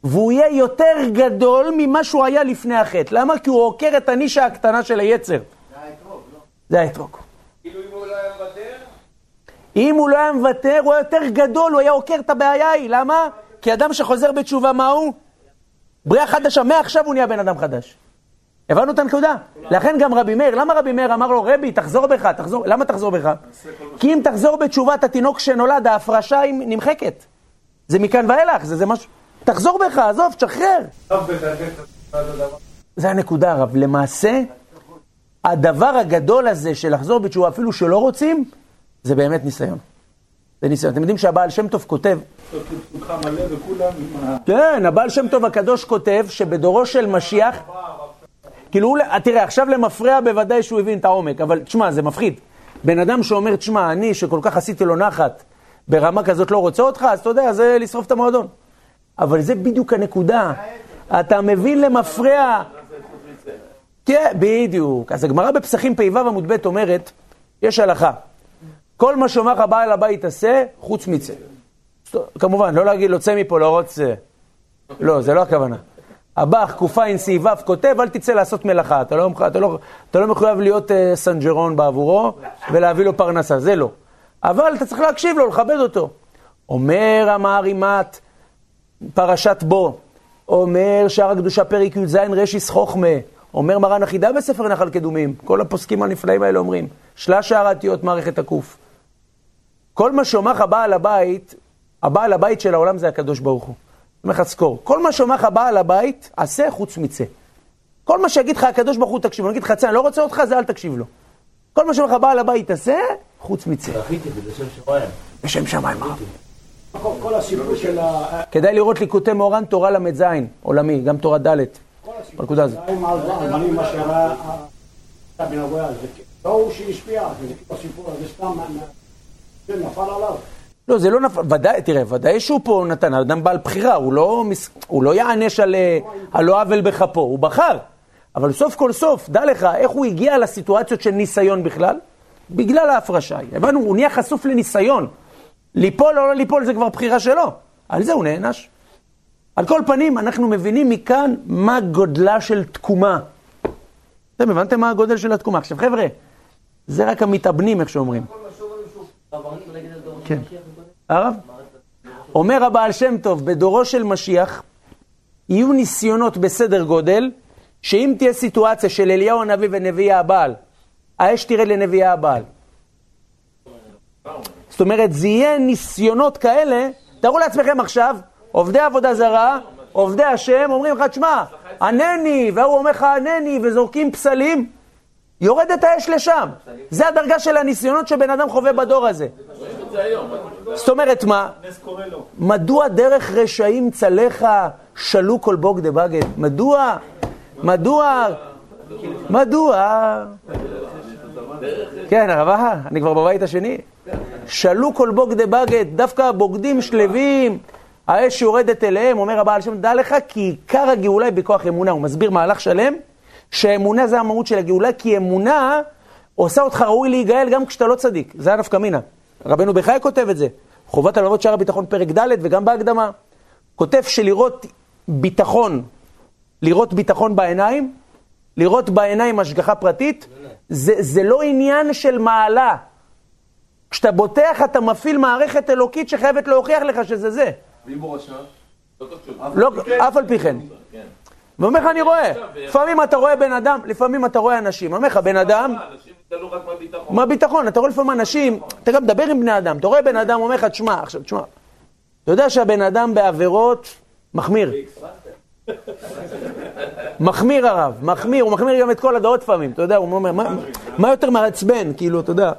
והוא יהיה יותר גדול ממה שהוא היה לפני החטא. למה? כי הוא עוקר את הנישה הקטנה של היצר. זה האתרוג. כאילו אם הוא לא היה מוותר, אם הוא לא היה מוותר, הוא היה יותר גדול, הוא היה עוקר את הבעיה ההיא. למה? כי אדם שחוזר בתשובה, מה הוא? בריאה חדשה. מעכשיו הוא נהיה בן אדם חדש. הבנו את הנקודה? לכן גם רבי מאיר, למה רבי מאיר אמר לו, רבי, תחזור בך, תחזור, למה תחזור בך? כי אם תחזור בתשובת התינוק שנולד, ההפרשה היא נמחקת. זה מכאן ואילך, זה, זה משהו... תחזור בך, עזוב, תשחרר. זה הנקודה, הרב. למעשה, הדבר הגדול הזה של לחזור בתשובה, אפילו שלא רוצים, זה באמת ניסיון. זה ניסיון. אתם יודעים שהבעל שם טוב כותב. כן, הבעל שם טוב הקדוש כותב שבדורו של משיח, כאילו, תראה, עכשיו למפרע בוודאי שהוא הבין את העומק, אבל תשמע, זה מפחיד. בן אדם שאומר, תשמע, אני שכל כך עשיתי לו נחת, ברמה כזאת לא רוצה אותך, אז אתה יודע, זה לשרוף את המועדון. אבל זה בדיוק הנקודה. אתה מבין למפרע... כן, בדיוק. אז הגמרא בפסחים פ"ו עמוד ב' אומרת, יש הלכה. כל מה שאומר לך בעל הבית עשה, חוץ מצא. כמובן, לא להגיד לו, צא מפה, לא רוצה. לא, זה לא הכוונה. הבח, קע"ו, כותב, אל תצא לעשות מלאכה. אתה לא, אתה לא, אתה לא מחויב להיות uh, סנג'רון בעבורו ולהביא לו פרנסה, זה לא. אבל אתה צריך להקשיב לו, לכבד אותו. אומר המערימת, פרשת בו, אומר שער הקדושה פרק י"ז רשיס חוכמה, אומר מרן החידה בספר נחל קדומים, כל הפוסקים הנפלאים האלה אומרים, שלש שערתיות מערכת הקוף. כל מה שאומר לך בעל הבית, הבעל הבית של העולם זה הקדוש ברוך הוא. אומר לך, זכור, כל מה שאומר לך בעל הבית, עשה חוץ מצא. כל מה שיגיד לך הקדוש ברוך הוא, תקשיב. אני אגיד לך, צא, אני לא רוצה אותך, זה אל תקשיב לו. כל מה שאומר לך בעל הבית, עשה, חוץ מצא. זכיתי בזה שם שמיים. בשם שמיים. כל- הסיפור של ה... כדאי לראות ליקוטי מאורן, תורה ל"ז, עולמי, גם תורה ד'. בנקודה הזאת. זה לא הוא שהשפיע, זה כאילו הסיפור הזה סתם, זה נפל עליו. לא, זה לא נפל, ודאי, תראה, ודאי שהוא פה נתן, האדם בעל בחירה, הוא לא, מס- הוא לא יענש על, אה, על לא עוול בכפו, הוא בחר. אבל סוף כל סוף, דע לך, איך הוא הגיע לסיטואציות של ניסיון בכלל? בגלל ההפרשה. הבנו, הוא נהיה חשוף לניסיון. ליפול או לא ליפול זה כבר בחירה שלו. על זה הוא נענש. על כל פנים, אנחנו מבינים מכאן מה גודלה של תקומה. אתם הבנתם מה הגודל של התקומה? עכשיו חבר'ה, זה רק המתאבנים, איך שאומרים. כן. הרב? אומר הבעל שם טוב, בדורו של משיח יהיו ניסיונות בסדר גודל, שאם תהיה סיטואציה של אליהו הנביא ונביאי הבעל, האש תרד לנביאי הבעל. זאת אומרת, זה יהיה ניסיונות כאלה, תארו לעצמכם עכשיו, עובדי עבודה זרה, עובדי השם, אומרים לך, תשמע, ענני, והוא אומר לך ענני, וזורקים פסלים, יורדת האש לשם. זה הדרגה של הניסיונות שבן אדם חווה בדור הזה. זאת אומרת מה? מדוע דרך רשעים צלך שלו כל בוג דבגד? מדוע? מדוע? מדוע? כן, הרבה, אני כבר בבית השני. שלו כל בוג דבגד, דווקא הבוגדים שלווים, האש יורדת אליהם, אומר הבעל שם, דע לך כי עיקר הגאולה היא בכוח אמונה. הוא מסביר מהלך שלם, שאמונה זה המהות של הגאולה, כי אמונה עושה אותך ראוי להיגאל גם כשאתה לא צדיק. זה הנפקא מינה. רבנו בחיי כותב את זה. חובת הלוות שער הביטחון פרק ד' וגם בהקדמה. כותב שלראות ביטחון, לראות ביטחון בעיניים, לראות בעיניים השגחה פרטית, זה, זה לא עניין של מעלה. כשאתה בוטח, אתה מפעיל מערכת אלוקית שחייבת להוכיח לך שזה זה. ואם הוא רשע? לא לא, אף על פי כן. כן. ואומר לך, אני רואה. לפעמים אתה רואה בן אדם, לפעמים אתה רואה אנשים. אומר לך, בן אדם, מה ביטחון? אתה רואה לפעמים אנשים, אתה גם מדבר עם בני אדם, אתה רואה בן אדם, אומר לך, תשמע, עכשיו, תשמע, אתה יודע שהבן אדם בעבירות מחמיר. מחמיר הרב, מחמיר, הוא מחמיר גם את כל הדעות לפעמים, אתה יודע, הוא אומר, מה- יותר מעצבן, כאילו, אתה יודע.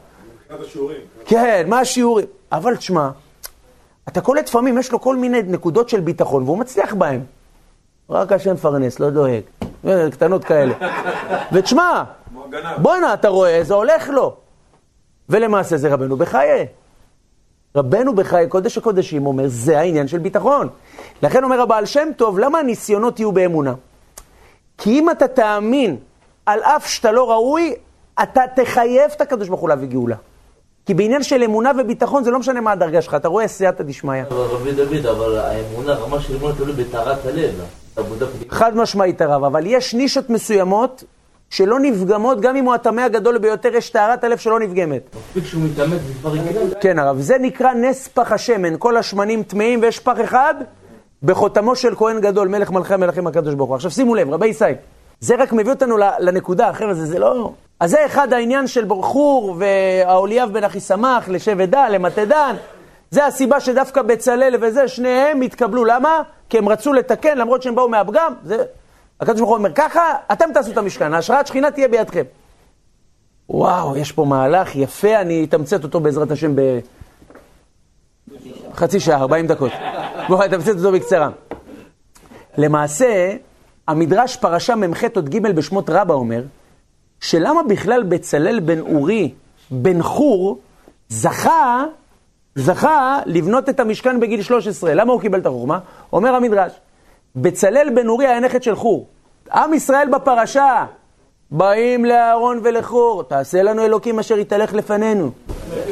כן, מה השיעורים? אבל תשמע, אתה קולט לפעמים, יש לו כל מיני נקודות של ביטחון, והוא מצליח בהן. רק השם מפרנס, לא דואג. קטנות כאלה. ותשמע, בואנה, אתה רואה, זה הולך לו. ולמעשה זה רבנו בחיי. רבנו בחיי, קודש הקודשים, אומר, זה העניין של ביטחון. לכן אומר הבעל שם טוב, למה הניסיונות יהיו באמונה? כי אם אתה תאמין, על אף שאתה לא ראוי, אתה תחייב את הקדוש ברוך הוא להביא גאולה. כי בעניין של אמונה וביטחון, זה לא משנה מה הדרגה שלך, אתה רואה סייעתא דשמיא. אבל רבי דוד, אבל האמונה, רמה של אמונה תלוי בטהרת הלב. חד משמעית הרב, אבל יש נישות מסוימות שלא נפגמות, גם אם הוא הטמא הגדול ביותר, יש טהרת הלב שלא נפגמת. מספיק שהוא מתאמץ בדבר רגילים. כן הרב, זה נקרא נס פח השמן, כל השמנים טמאים ויש פח אחד בחותמו של כהן גדול, מלך מלכי המלכים הקדוש ברוך הוא. עכשיו שימו לב, רבי ישי, זה רק מביא אותנו לנקודה, אחרת זה, זה לא... אז זה אחד העניין של בחור והאוליאב בן אחיסמך לשבט דן, למטה דן. זה הסיבה שדווקא בצלאל וזה, שניהם התקבלו. למה? כי הם רצו לתקן, למרות שהם באו מהפגם. זה... הקדוש ברוך הוא אומר, ככה אתם תעשו את המשכן, ההשראת שכינה תהיה בידכם. וואו, יש פה מהלך יפה, אני אתמצת אותו בעזרת השם בחצי שעה, 40 דקות. בואו, אתמצת אותו בקצרה. למעשה, המדרש פרשה מ"ח עוד ג' בשמות רבה אומר, שלמה בכלל בצלאל בן אורי, בן חור, זכה, זכה לבנות את המשכן בגיל 13. למה הוא קיבל את החוכמה? אומר המדרש, בצלאל בן אורי היה נכד של חור. עם ישראל בפרשה, באים לאהרון ולחור, תעשה לנו אלוקים אשר יתהלך לפנינו.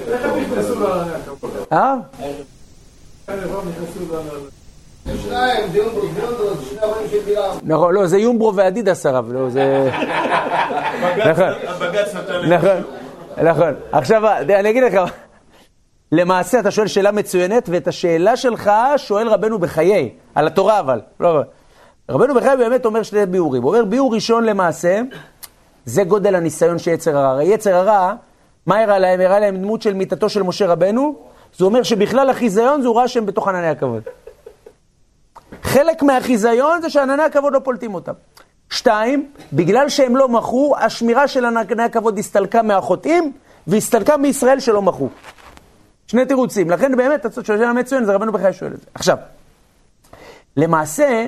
איך הם נכנסו? אה? ל... בלעם. נכון, לא, זה יומברו ואדידס הרב, לא, זה... נכון. הבג"ץ נתן להם נכון, נכון. עכשיו, אני אגיד לך, למעשה אתה שואל שאלה מצוינת, ואת השאלה שלך שואל רבנו בחיי, על התורה אבל. לא, רבנו בחיי באמת אומר שני ביאורים. הוא אומר ביאור ראשון למעשה, זה גודל הניסיון של יצר הרע. הרי יצר הרע, מה הראה להם? הראה להם דמות של מיתתו של משה רבנו, זה אומר שבכלל החיזיון זה הוא ראה שהם בתוך ענני הכבוד. חלק מהחיזיון זה שענני הכבוד לא פולטים אותם. שתיים, בגלל שהם לא מחו, השמירה של ענני הכבוד הסתלקה מהחוטאים, והסתלקה מישראל שלא מחו. שני תירוצים. לכן באמת, אתה שאלה מצוין, זה רבנו בחיי שואל את זה. עכשיו, למעשה,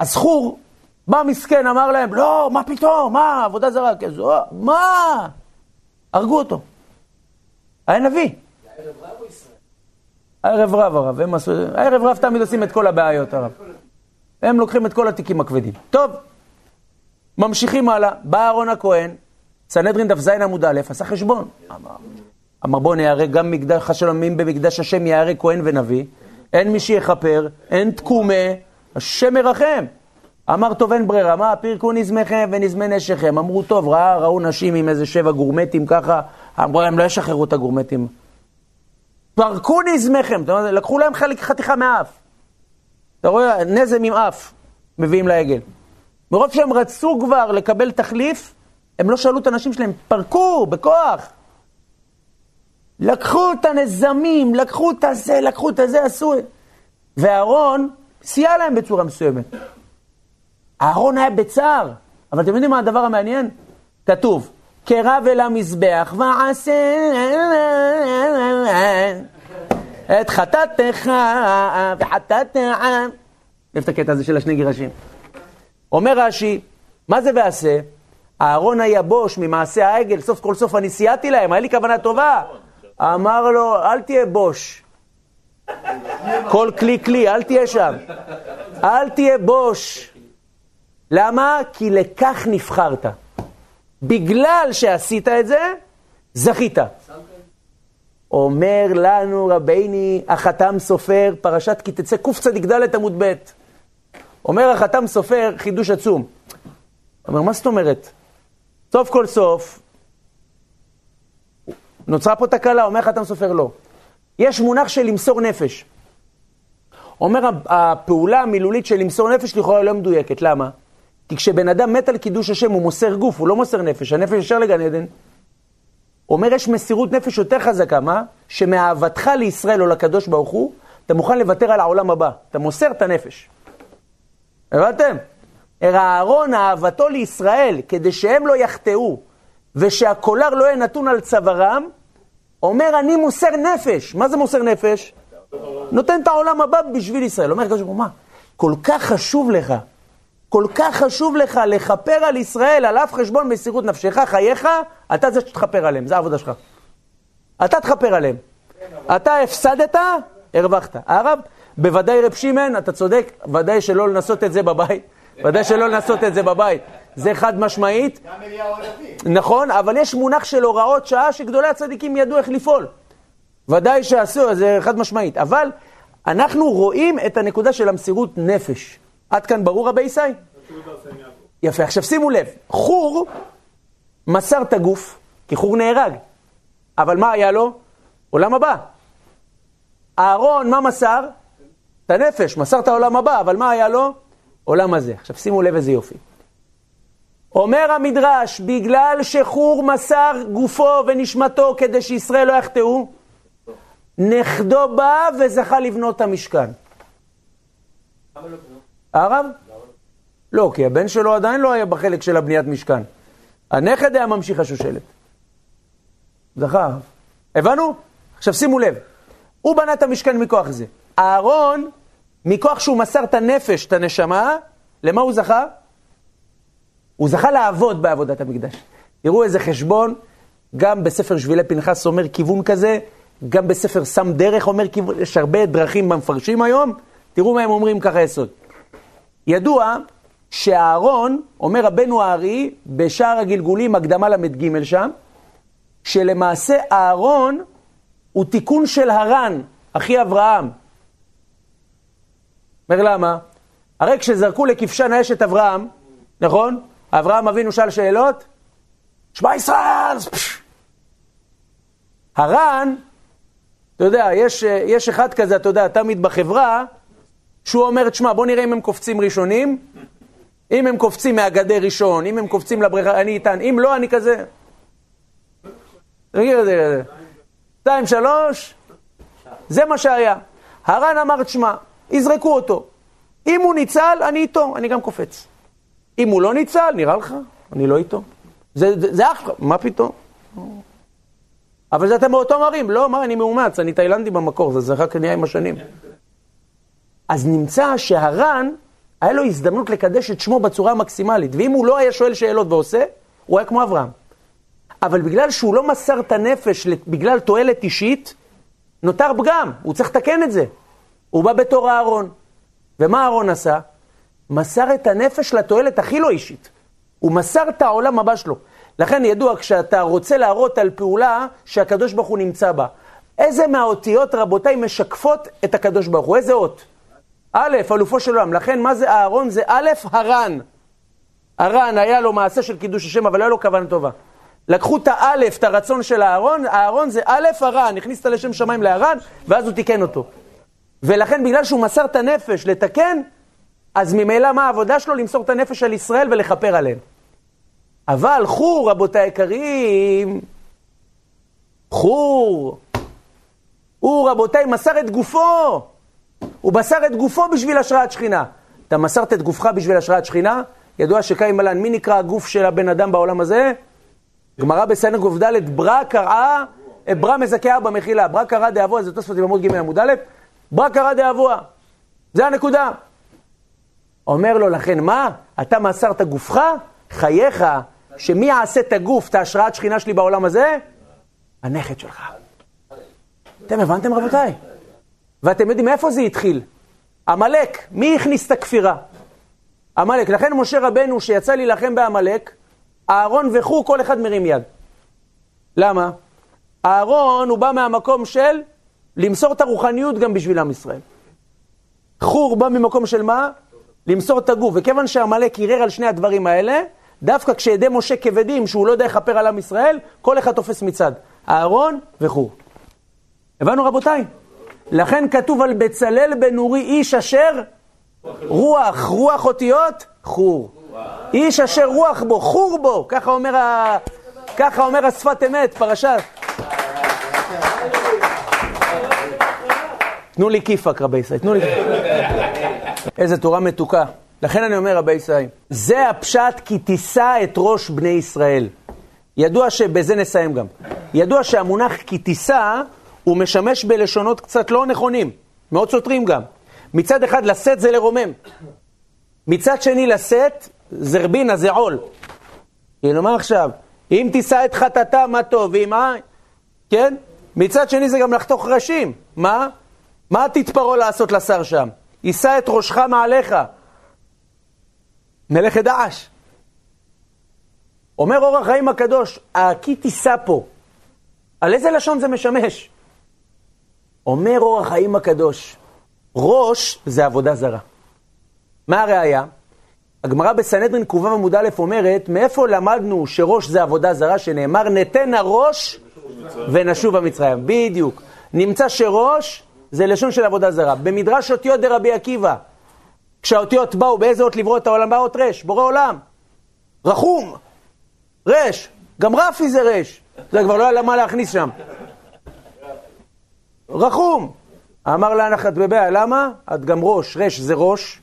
הזכור בא מסכן, אמר להם, לא, מה פתאום, מה, עבודה זרה כזו, מה? הרגו אותו. היה נביא. הערב רב הרב, הם עשו, הערב רב תמיד עושים את כל הבעיות הרב. הם לוקחים את כל התיקים הכבדים. טוב, ממשיכים הלאה, בא אהרון הכהן, סנהדרין דף ז עמוד א', עשה חשבון. אמר בוא נהרג גם מקדש השלמים במקדש השם יהרג כהן ונביא, אין מי שיכפר, אין תקומה, השם מרחם. אמר טוב אין ברירה, מה פירקו נזמכם ונזמי נשיכם. אמרו טוב, ראה, ראו נשים עם איזה שבע גורמטים ככה, אמרו הם לא ישחררו את הגורמטים. פרקו נזמכם, לקחו להם חלק חתיכה מהאף. אתה רואה, נזם עם אף מביאים לעגל. מרוב שהם רצו כבר לקבל תחליף, הם לא שאלו את הנשים שלהם, פרקו, בכוח. לקחו את הנזמים, לקחו את הזה, לקחו את הזה, עשו... ואהרון סייע להם בצורה מסוימת. אהרון היה בצער, אבל אתם יודעים מה הדבר המעניין? כתוב, קרב אל המזבח ועשה את חטאתך וחטאת העם. אוהב את הקטע הזה של השני גירשים. אומר רש"י, מה זה ועשה? אהרון היה בוש ממעשה העגל, סוף כל סוף אני סייעתי להם, היה לי כוונה טובה. אמר לו, אל תהיה בוש. כל כלי כלי, אל תהיה שם. אל תהיה בוש. למה? כי לכך נבחרת. בגלל שעשית את זה, זכית. אומר לנו רביני החתם סופר, פרשת כי תצא קצ"ד עמוד ב'. אומר החתם סופר, חידוש עצום. אומר, מה זאת אומרת? סוף כל סוף, נוצרה פה תקלה, אומר חתם סופר לא. יש מונח של למסור נפש. אומר הפעולה המילולית של למסור נפש לכאורה לא מדויקת, למה? כי כשבן אדם מת על קידוש השם הוא מוסר גוף, הוא לא מוסר נפש, הנפש ישר לגן עדן. אומר יש מסירות נפש יותר חזקה, מה? שמאהבתך לישראל או לקדוש ברוך הוא, אתה מוכן לוותר על העולם הבא, אתה מוסר את הנפש. הבנתם? אהרון אהבתו לישראל, כדי שהם לא יחטאו, ושהקולר לא יהיה נתון על צווארם, אומר, אני מוסר נפש. מה זה מוסר נפש? נותן את העולם הבא בשביל ישראל. אומר הקדוש ברוך הוא, מה? כל כך חשוב לך, כל כך חשוב לך לכפר על ישראל, על אף חשבון מסירות נפשך, חייך, אתה זה שתכפר עליהם, זה העבודה שלך. אתה תכפר עליהם. אתה הפסדת, הרווחת. הרב, בוודאי רב שמעון, אתה צודק, ודאי שלא לנסות את זה בבית. ודאי שלא לנסות את זה בבית. זה חד משמעית. גם אליהו הנביא. נכון, אבל יש מונח של הוראות שעה שגדולי הצדיקים ידעו איך לפעול. ודאי שעשו, זה חד משמעית. אבל אנחנו רואים את הנקודה של המסירות נפש. עד כאן ברור רבי ישי? יפה, עכשיו שימו לב, חור מסר את הגוף, כי חור נהרג. אבל מה היה לו? עולם הבא. אהרון, מה מסר? את הנפש, מסר את העולם הבא, אבל מה היה לו? עולם הזה. עכשיו שימו לב איזה יופי. אומר המדרש, בגלל שחור מסר גופו ונשמתו כדי שישראל לא יחטאו, נכדו בא וזכה לבנות את המשכן. הרב? לא, כי הבן שלו עדיין לא היה בחלק של הבניית משכן. הנכד היה ממשיך השושלת. זכר. הבנו? עכשיו שימו לב, הוא בנה את המשכן מכוח זה. אהרון, מכוח שהוא מסר את הנפש, את הנשמה, למה הוא זכה? הוא זכה לעבוד בעבודת המקדש. תראו איזה חשבון, גם בספר שבילי פנחס אומר כיוון כזה, גם בספר שם דרך אומר כיוון, יש הרבה דרכים במפרשים היום, תראו מה הם אומרים ככה יסוד. ידוע שאהרון, אומר רבנו הארי, בשער הגלגולים, הקדמה ל"ג שם, שלמעשה אהרון הוא תיקון של הרן, אחי אברהם. אומר למה? הרי כשזרקו לכבשן את אברהם, נכון? אברהם אבינו שאל שאלות, שמע ישראל! הר"ן, אתה יודע, יש, יש אחד כזה, אתה יודע, תמיד בחברה, שהוא אומר, תשמע, בוא נראה אם הם קופצים ראשונים, אם הם קופצים מהגדר ראשון, אם הם קופצים לבריכה, אני איתן, אם לא, אני כזה. תגיד את זה, שתיים, שלוש, זה מה שהיה. הר"ן אמר, תשמע, יזרקו אותו. אם הוא ניצל, אני איתו, אני גם קופץ. אם הוא לא ניצל, נראה לך? אני לא איתו. זה, זה, זה אחלה, מה פתאום? אבל זה אתם מאותו מרים, לא, מה, אני מאומץ, אני תאילנדי במקור, זה, זה רק נהיה עם השנים. אז נמצא שהר"ן, היה לו הזדמנות לקדש את שמו בצורה המקסימלית, ואם הוא לא היה שואל שאלות ועושה, הוא היה כמו אברהם. אבל בגלל שהוא לא מסר את הנפש בגלל תועלת אישית, נותר פגם, הוא צריך לתקן את זה. הוא בא בתור אהרון. ומה אהרון עשה? מסר את הנפש לתועלת הכי לא אישית. הוא מסר את העולם הבא שלו. לכן ידוע, כשאתה רוצה להראות על פעולה שהקדוש ברוך הוא נמצא בה, איזה מהאותיות, רבותיי, משקפות את הקדוש ברוך הוא? איזה אות? א', אלופו של עולם. לכן, מה זה אהרון? זה א', הר"ן. הר"ן, היה לו מעשה של קידוש השם, אבל לא היה לו כוונה טובה. לקחו את האלף, את הרצון של אהרון, אהרון זה א', הר"ן, הכניס את הלשם שמיים להר"ן, ואז הוא תיקן אותו. ולכן, בגלל שהוא מסר את הנפש לתקן, אז ממילא מה העבודה שלו? למסור את הנפש על ישראל ולכפר עליהם. אבל חור, רבותיי היקרים, חור, הוא, רבותיי, מסר את גופו. הוא מסר את גופו בשביל השראת שכינה. אתה מסרת את גופך בשביל השראת שכינה? ידוע שקיים מלן, מי נקרא הגוף של הבן אדם בעולם הזה? גמרא בסנגוף ד', ברא קראה, ברא מזכה במחילה. ברא קראה דאבוה, זה תוספות עמוד ג' עמוד א', ברא קראה דאבוה. זה הנקודה. אומר לו, לכן מה? אתה מסרת גופך? חייך, שמי יעשה את הגוף, את ההשראת שכינה שלי בעולם הזה? הנכד שלך. אתם הבנתם רבותיי? ואתם יודעים מאיפה זה התחיל? עמלק, מי הכניס את הכפירה? עמלק. לכן משה רבנו, שיצא להילחם בעמלק, אהרון וחור, כל אחד מרים יד. למה? אהרון הוא בא מהמקום של למסור את הרוחניות גם בשביל עם ישראל. חור בא ממקום של מה? למסור את הגוף. וכיוון שעמלק ערער על שני הדברים האלה, דווקא כשידי משה כבדים, שהוא לא יודע לכפר על עם ישראל, כל אחד תופס מצד. אהרון וחור. הבנו רבותיי? לכן כתוב על בצלאל בן אורי איש אשר רוח, רוח אותיות, חור. איש אשר רוח בו, חור בו, ככה אומר, ה... ככה אומר השפת אמת, פרשת. תנו לי כיפק, רבי ישראל, תנו לי איזה תורה מתוקה. לכן אני אומר, רבי ישראל, זה הפשט כי תישא את ראש בני ישראל. ידוע שבזה נסיים גם. ידוע שהמונח כי תישא הוא משמש בלשונות קצת לא נכונים, מאוד סותרים גם. מצד אחד, לשאת זה לרומם. מצד שני, לשאת זה רבינה, זה עול. כאילו, מה עכשיו? אם תישא את חטאתה, מה טוב, ואם מה? כן? מצד שני זה גם לחתוך ראשים. מה? מה תתפרעו לעשות לשר שם? יישא את ראשך מעליך. מלאכת דעש. אומר אור החיים הקדוש, הכי תישא פה. על איזה לשון זה משמש? אומר אור החיים הקדוש, ראש זה עבודה זרה. מה הראיה? הגמרא בסנהדרין ק"ו עמוד א' אומרת, מאיפה למדנו שראש זה עבודה זרה, שנאמר, נתן הראש ונשוב המצרים. בדיוק. נמצא שראש זה לשון של עבודה זרה. במדרש אותיות דרבי עקיבא, כשהאותיות באו, באיזה אות לברוא את העולם? בא אות רש, בורא עולם. רחום, רש, גם רפי זה רש. זה כבר לא היה למה להכניס שם. רחום. אמר להנחת בבעיה, למה? את גם ראש, רש זה ראש,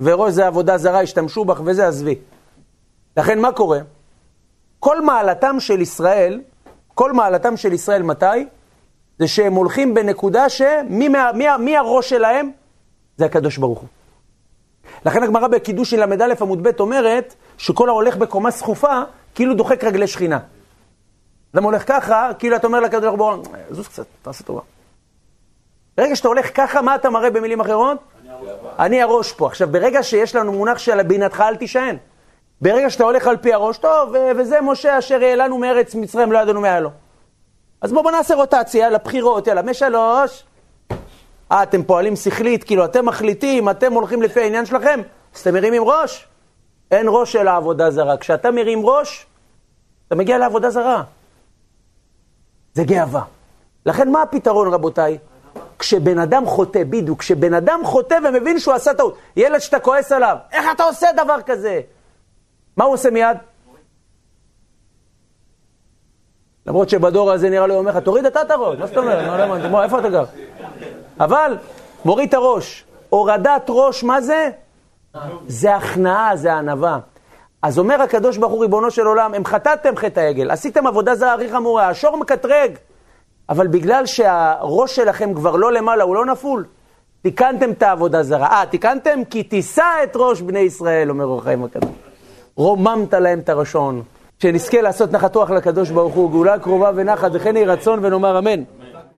וראש זה עבודה זרה, השתמשו בך וזה, עזבי. לכן מה קורה? כל מעלתם של ישראל, כל מעלתם של ישראל מתי? זה שהם הולכים בנקודה שמי מי, מי הראש שלהם? זה הקדוש ברוך הוא. לכן הגמרא בקידושין ל"א עמוד ב' אומרת שכל ההולך בקומה סחופה, כאילו דוחק רגלי שכינה. אדם הולך ככה, כאילו אתה אומר לקדוש ברוך הוא, זוז קצת, תעשה טובה. ברגע שאתה הולך ככה, מה אתה מראה במילים אחרות? אני הראש פה. עכשיו, ברגע שיש לנו מונח של בינתך אל תישען. ברגע שאתה הולך על פי הראש, טוב, וזה משה אשר העלנו מארץ מצרים, לא ידענו מה היה לו. אז בואו נעשה רוטציה לבחירות, יאללה, משלוש. אה, אתם פועלים שכלית, כאילו אתם מחליטים, אתם הולכים לפי העניין שלכם, אז אתם מרימים ראש. אין ראש של העבודה זרה. כשאתה מרים ראש, אתה מגיע לעבודה זרה. זה גאווה. לכן מה הפתרון, רבותיי? כשבן אדם חוטא, בדיוק, כשבן אדם חוטא ומבין שהוא עשה טעות, ילד שאתה כועס עליו, איך אתה עושה דבר כזה? מה הוא עושה מיד? למרות שבדור הזה נראה לי, אומר לך, תוריד אתה את הראש, מה זאת אומרת? לא איפה אתה גר? אבל, מוריד את הראש. הורדת ראש, מה זה? זה הכנעה, זה ענווה. אז אומר הקדוש ברוך הוא, ריבונו של עולם, הם חטאתם חטא העגל, עשיתם עבודה זרה הכי חמורה, השור מקטרג. אבל בגלל שהראש שלכם כבר לא למעלה, הוא לא נפול, תיקנתם את העבודה זרה. אה, תיקנתם? כי תישא את ראש בני ישראל, אומר אור החיים הקדוש. רוממת להם את הראשון. שנזכה לעשות נחת רוח לקדוש ברוך הוא, גאולה קרובה ונחת, וכן יהי רצון ונאמר אמן.